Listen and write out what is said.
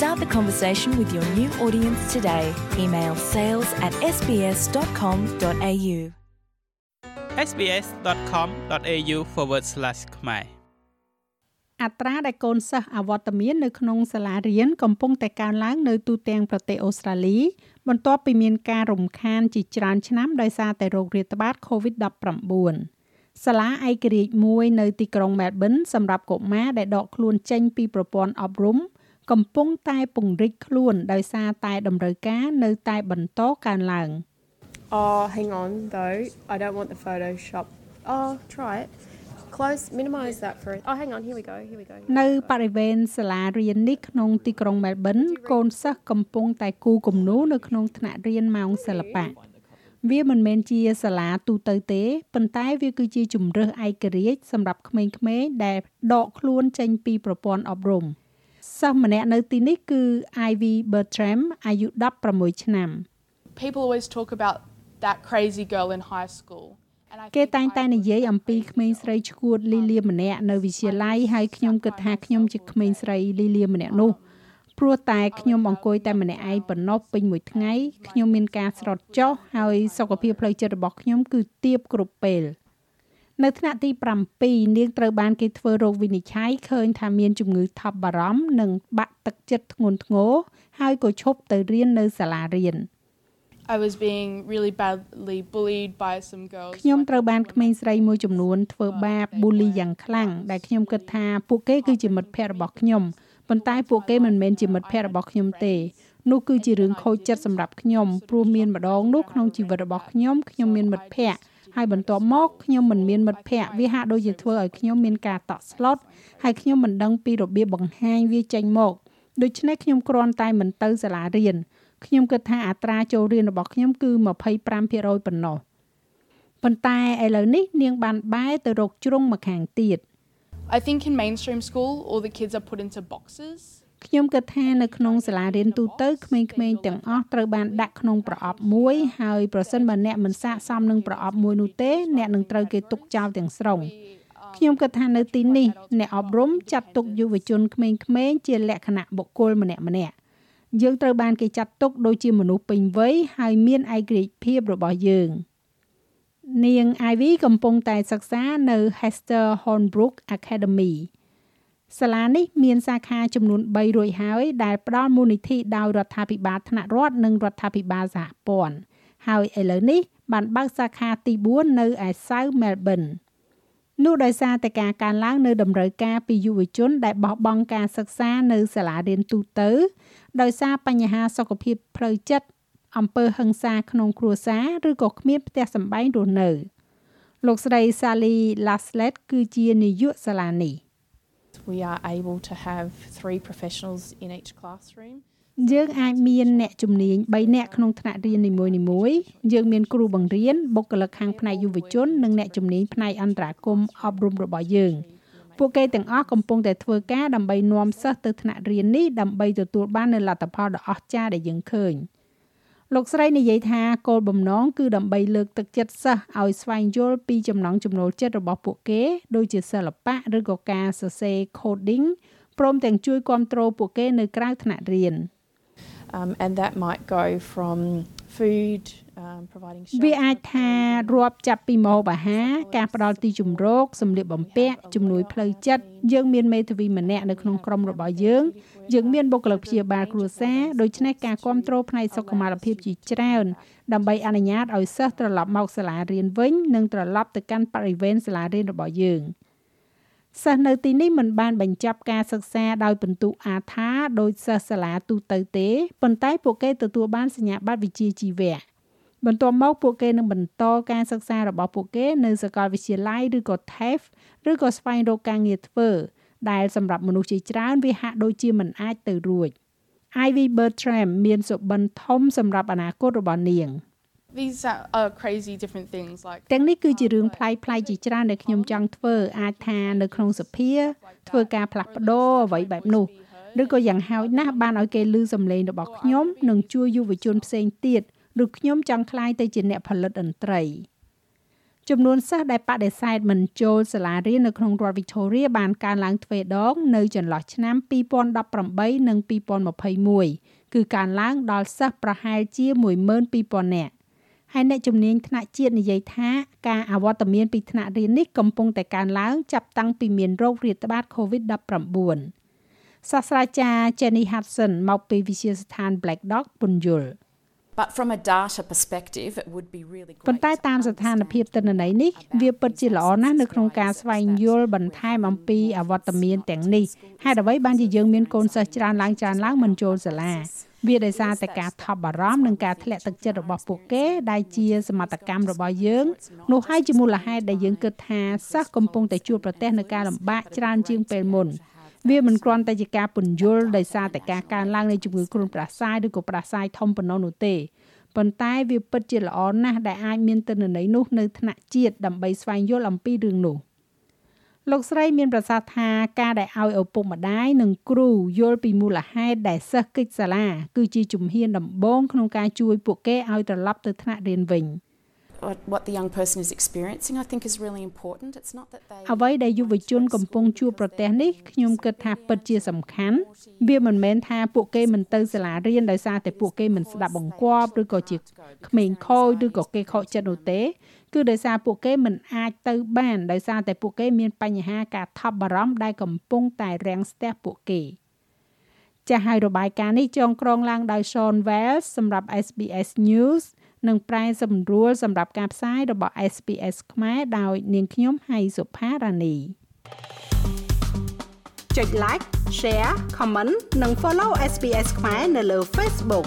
Start the conversation with your new audience today. Email sales at sbs.com.au. sbs.com.au/ ខ្មែរអត្រាដែលកូនសិស្សអវត្តមាននៅក្នុងសាលារៀនកំពុងតែកើនឡើងនៅទូទាំងប្រទេសអូស្ត្រាលី បន្ទាប់ពីមានការរំខានជាច្រើនឆ្នាំដោយសារតែរោគរាតត្បាត COVID-19 សាលាឯករាជ្យមួយនៅទីក្រុង Melbourne សម្រាប់កុមារដែលដកខ្លួនចេញពីប្រព័ន្ធអប់រំ កំពុងតែពង្រីកខ្លួនដោយសារតែតម្រូវការនៅតែបន្តកើនឡើង Oh, hang on though. I don't want the Photoshop. Oh, try it. Close, minimize that for. Oh, hang on. Here we go. Here we go. នៅបរិវេណសាលារៀននេះក្នុងទីក្រុង Melbourne កូនសិស្សកំពុងតែគូរគំនូរនៅក្នុងថ្នាក់រៀនម៉ោងសិល្បៈវាមិនមែនជាសាលាទូទៅទេប៉ុន្តែវាគឺជាជំរើសឯករាជ្យសម្រាប់ក្មេងៗដែលដកខ្លួនចេញពីប្រព័ន្ធអប់រំ សិស្សម្នាក់នៅទីនេះគឺ Ivy Bertram អាយុ16ឆ្នាំ people always talk about that crazy girl in high school. And I គេ think តែងតែ I និយាយអំពីក្មេងស្រីឈួតលីលាម្នាក់នៅវិទ្យាល័យហើយខ្ញុំគិតថាខ្ញុំជាក្មេងស្រីលីលាម្នាក់នោះព្រោះតែខ្ញុំអង្គុយតែម្នាក់ឯងប៉ុណ្ណោះពេញមួយថ្ងៃខ្ញុំមានការស្រត់ចុះហើយសុខភាពផ្លូវចិត្តរបស់ខ្ញុំគឺទាបគ្រប់ពេល នៅថ្នាក់ទី7នាងត្រូវបានគេធ្វើរោគវិនិច្ឆ័យឃើញថាមានជំងឺថប់បារម្ភនិងបាក់ទឹកចិត្តធ្ងន់ធ្ងរហើយក៏ឈប់ទៅរៀននៅសាលារៀន I was being really badly bullied by some girls. ខ្ញុំត្រូវបានក្មេងស្រីមួយចំនួនធ្វើបាបប៊ូលីយ៉ាងខ្លាំងដែលខ្ញុំគិតថាពួកគេគឺជាមិត្តភ័ក្តិរបស់ខ្ញុំប៉ុន្តែពួកគេមិនមែនជាមិត្តភ័ក្តិរបស់ខ្ញុំទេ នោះគឺជារឿងខូចចិត្តសម្រាប់ខ្ញុំព្រោះមានម្ដងនោះក្នុងជីវិតរបស់ខ្ញុំខ្ញុំមានមិត្តភ័ក្តិហើយបន្ទាប់មកខ្ញុំមិនមានមិត្តភ័ក្តិវាហាក់ដូចជាធ្វើឲ្យខ្ញុំមានការតក់ស្លុតហើយខ្ញុំមិនដឹងពីរបៀបបង្ហាញវាចេញមកដូច្នេះខ្ញុំគ្រាន់តែមិនទៅសាលារៀនខ្ញុំគិតថាអត្រាចូលរៀនរបស់ខ្ញុំគឺ25%ប៉ុណ្ណោះប៉ុន្តែឥឡូវនេះនាងបានបែរទៅរកជ្រុងម្ខាងទៀត I think in mainstream school, all the kids are put into boxes. ខ្ញុំគិតថានៅក្នុងសាលារៀនទូទៅក្មេងៗទាំងអស់ត្រូវបានដាក់ក្នុងប្រអប់មួយហើយប្រសិនបើអ្នកមិនស័ក្តិសមនឹងប្រអប់មួយនោះទេអ្នកនឹងត្រូវគេទុកចោលទាំងស្រុងខ្ញុំគិតថានៅទីនេះអ្នកអប់រំចាត់ទុកយុវជនក្មេងៗជាលក្ខណៈបុគ្គលម្នាក់ម្នាក់យើងត្រូវបានគេចាត់ទុកដូចជាមនុស្សពេញវ័យហើយមានឯករាជ្យភាពរបស់យើងនាង Ivy កំពុងតែសិក្សានៅ Hester Hornbrook Academy សាលានេះមានសាខាចំនួន3រួចហើយដែលផ្ដល់មូលនិធិដោយរដ្ឋាភិបាលថ្នាក់រដ្ឋនិងរដ្ឋាភិបាលសហព័ន្ធហើយឥឡូវនេះបានបើកសាខាទី4នៅឯ South Melbourne នោះដោយសារតែការកើនឡើងនៅតម្រូវការពីយុវជនដែលបោះបង់ការសិក្សានៅសាលារៀនទូទៅ ដោយសារបញ្ហាសុខភាពផ្លូវចិត្តអំពើហិង្សាក្នុងគ្រួសារឬក៏គ្មានផ្ទះសម្បែងរស់នៅ លោកស្រី Sally Laslet គឺជានាយកសាលានេះ We are able to have three professionals in each classroom. យើងអាចមានអ្នកជំនាញ3នាក់ក្នុងថ្នាក់រៀននីមួយៗយើងមានគ្រូបង្រៀនបុគ្គលិកខាងផ្នែកយុវជននិងអ្នកជំនាញផ្នែកអន្តរាគមន៍អប់រំរបស់យើងពួកគេទាំងអស់កំពុងតែធ្វើការដើម្បីនាំសិស្សទៅថ្នាក់រៀននេះដើម្បីទទួលបាននូវលទ្ធផលដ៏អស្ចារ្យដែលយើងឃើញ លោកស្រីនិយាយថាគោលបំណងគឺដើម្បីលើកទឹកចិត្តសិស្សឲ្យស្វែងយល់ពីចំណង់ចំណូលចិត្តរបស់ពួកគេ ដូចជាសិល្បៈឬក៏ការសរសេរ coding ព្រមទាំងជួយគ្រប់គ្រងពួកគេនៅក្រៅថ្នាក់រៀន Um, and that might go from food, um, providing វាអាច shelter, ថារាប់ចាប់ពីម្ហូបអាហារការផ្ដល់ទីជម្រកសម្លៀកបំពាក់ជំនួយផ្លូវចិត្តយើងមានមេធាវីម្នាក់នៅក្នុងក្រុមរបស់យើងយើងមានបុគ្គលិកព្យាបាលគ្រួសារដូច្នេះការគ្រប់គ្រងផ្នែកសុខុមាលភាពជាច្រើនដើម្បីអនុញ្ញាតឲ្យសិស្សត្រឡប់មកសាលារៀនវិញនិងត្រឡប់ទៅកាន់បរិវេណសាលារៀនរបស់យើងសិស្សនៅទីនេះមិនបានបញ្ចប់ការសិក្សាដោយពិន្ទុអាថាដោយសិស្សសាលាទូទៅទេប៉ុន្តែពួកគេទទួលបានសញ្ញាបត្រវិជ្ជាជីវៈ បន្ទាប់មកពួកគេនឹងបន្តការសិក្សារបស់ពួកគេនៅសាកលវិទ្យាល័យឬក៏ TAFE ឬក៏ស្វែងរកការងារធ្វើដែលសម្រាប់មនុស្សជាច្រើនវាហាក់ដូចជាមិនអាចទៅរួច Ivy Bertram មានសុបិនធំសម្រាប់អនាគតរបស់នាង These are, are crazy different things like ទាំងនេះគឺជារឿងប្លែកៗជាច្រើនដែលខ្ញុំចង់ធ្វើអាចថានៅក្នុងសភា ធ្វើការផ្លាស់ប្ដូរអ្វីបែបនោះឬក៏យ៉ាងហោចណាស់បានឲ្យគេឮសំឡេងរបស់ខ្ញុំនិងជួយយុវជនផ្សេងទៀត ឬខ្ញុំចង់ក្លាយទៅជាអ្នកផលិតតន្ត្រីចំនួនសិស្សដែលបដិសេធមិនចូលសាលារៀននៅក្នុងរដ្ឋ Victoria បានកើនឡើងទ្វេដងនៅចន្លោះឆ្នាំ2018និង2021គឺកើនឡើងដល់សិស្សប្រហែលជា12000នាក់ហើយអ្នកជំនាញថ្នាក់ជាតិនិយាយថាការអវត្តមានពីថ្នាក់រៀននេះកំពុងតែកើនឡើងចាប់តាំងពីមានโรគរាតត្បាត COVID-19 សាស្ត្រាចារ្យ Jenny Hudson មកពីវិទ្យាស្ថាន Black Dog ពន្យល់ But from a data perspective it would be really great ប៉ុន្តែតាមស្ថានភាពទិន្នន័យនេះវាពិតជាល្អណាស់នៅក្នុងការស្វែងយល់បន្ថែមអំពីអវត្តមានទាំងនេះហេតុអ្វីបានជាយើងមានកូនសិស្សច្រើនឡើងច្រើនឡើងមិនចូលសាលាវាដោយសារតែការថប់បារម្ភនិងការធ្លាក់ទឹកចិត្តរបស់ពួកគេដែលជាសមត្ថកម្មរបស់យើងនោះហើយជាមូលហេតុដែលយើងគិតថាសិស្សកំពុងតែជួបប្រទះនឹងការលំបាកច្រើនជាងពេលមុន វាមិនគ្រាន់តែជាការពន្យល់ដោយសារតែការកើនឡើងនៃជំងឺគ្រុនប្រសាយឬក៏ប្រសាយធំប៉ុណ្ណោះនោះទេប៉ុន្តែវាពិតជាល្អណាស់ដែលអាចមានទិន្នន័យនោះនៅថ្នាក់ជាតិដើម្បីស្វែងយល់អំពីរឿងនោះលោកស្រីមានប្រសាសន៍ថាការដែលឲ្យឪពុកម្ដាយនិងគ្រូយល់ពីមូលហេតុដែលសិស្សកិច្ចសាលា គឺជាជំហានដំបូងក្នុងការជួយពួកគេឲ្យត្រឡប់ទៅថ្នាក់រៀនវិញ។ what, what the young person is experiencing I think is really important it's not that they អ្វីដែលយុវជនកំពុងជួបប្រទះនេះខ្ញុំគិតថាពិតជាសំខាន់វាមិនមែនថាពួកគេមិនទៅសាលារៀនដោយសារតែពួកគេមិនស្ដាប់បង្គាប់ឬក៏ជាក្មេងខូចឬក៏គេខកចិត្តនោះទេគឺដោយសារពួកគេមិនអាចទៅបានដោយសារតែពួកគេមានបញ្ហាការថប់បារម្ភដែលកំពុងតែរាំងស្ទះពួកគេចាស់ហើយរបាយការណ៍នេះចងក្រងឡើងដោយ Sean Wells សម្រាប់ SBS News និងប្រែសម្រួលសម្រាប់ការផ្សាយរបស់ SPS ខ្មែរដោយនាងខ្ញុំហៃសុផារ៉ានីចុច like share comment និង follow SPS ខ្មែរនៅលើ Facebook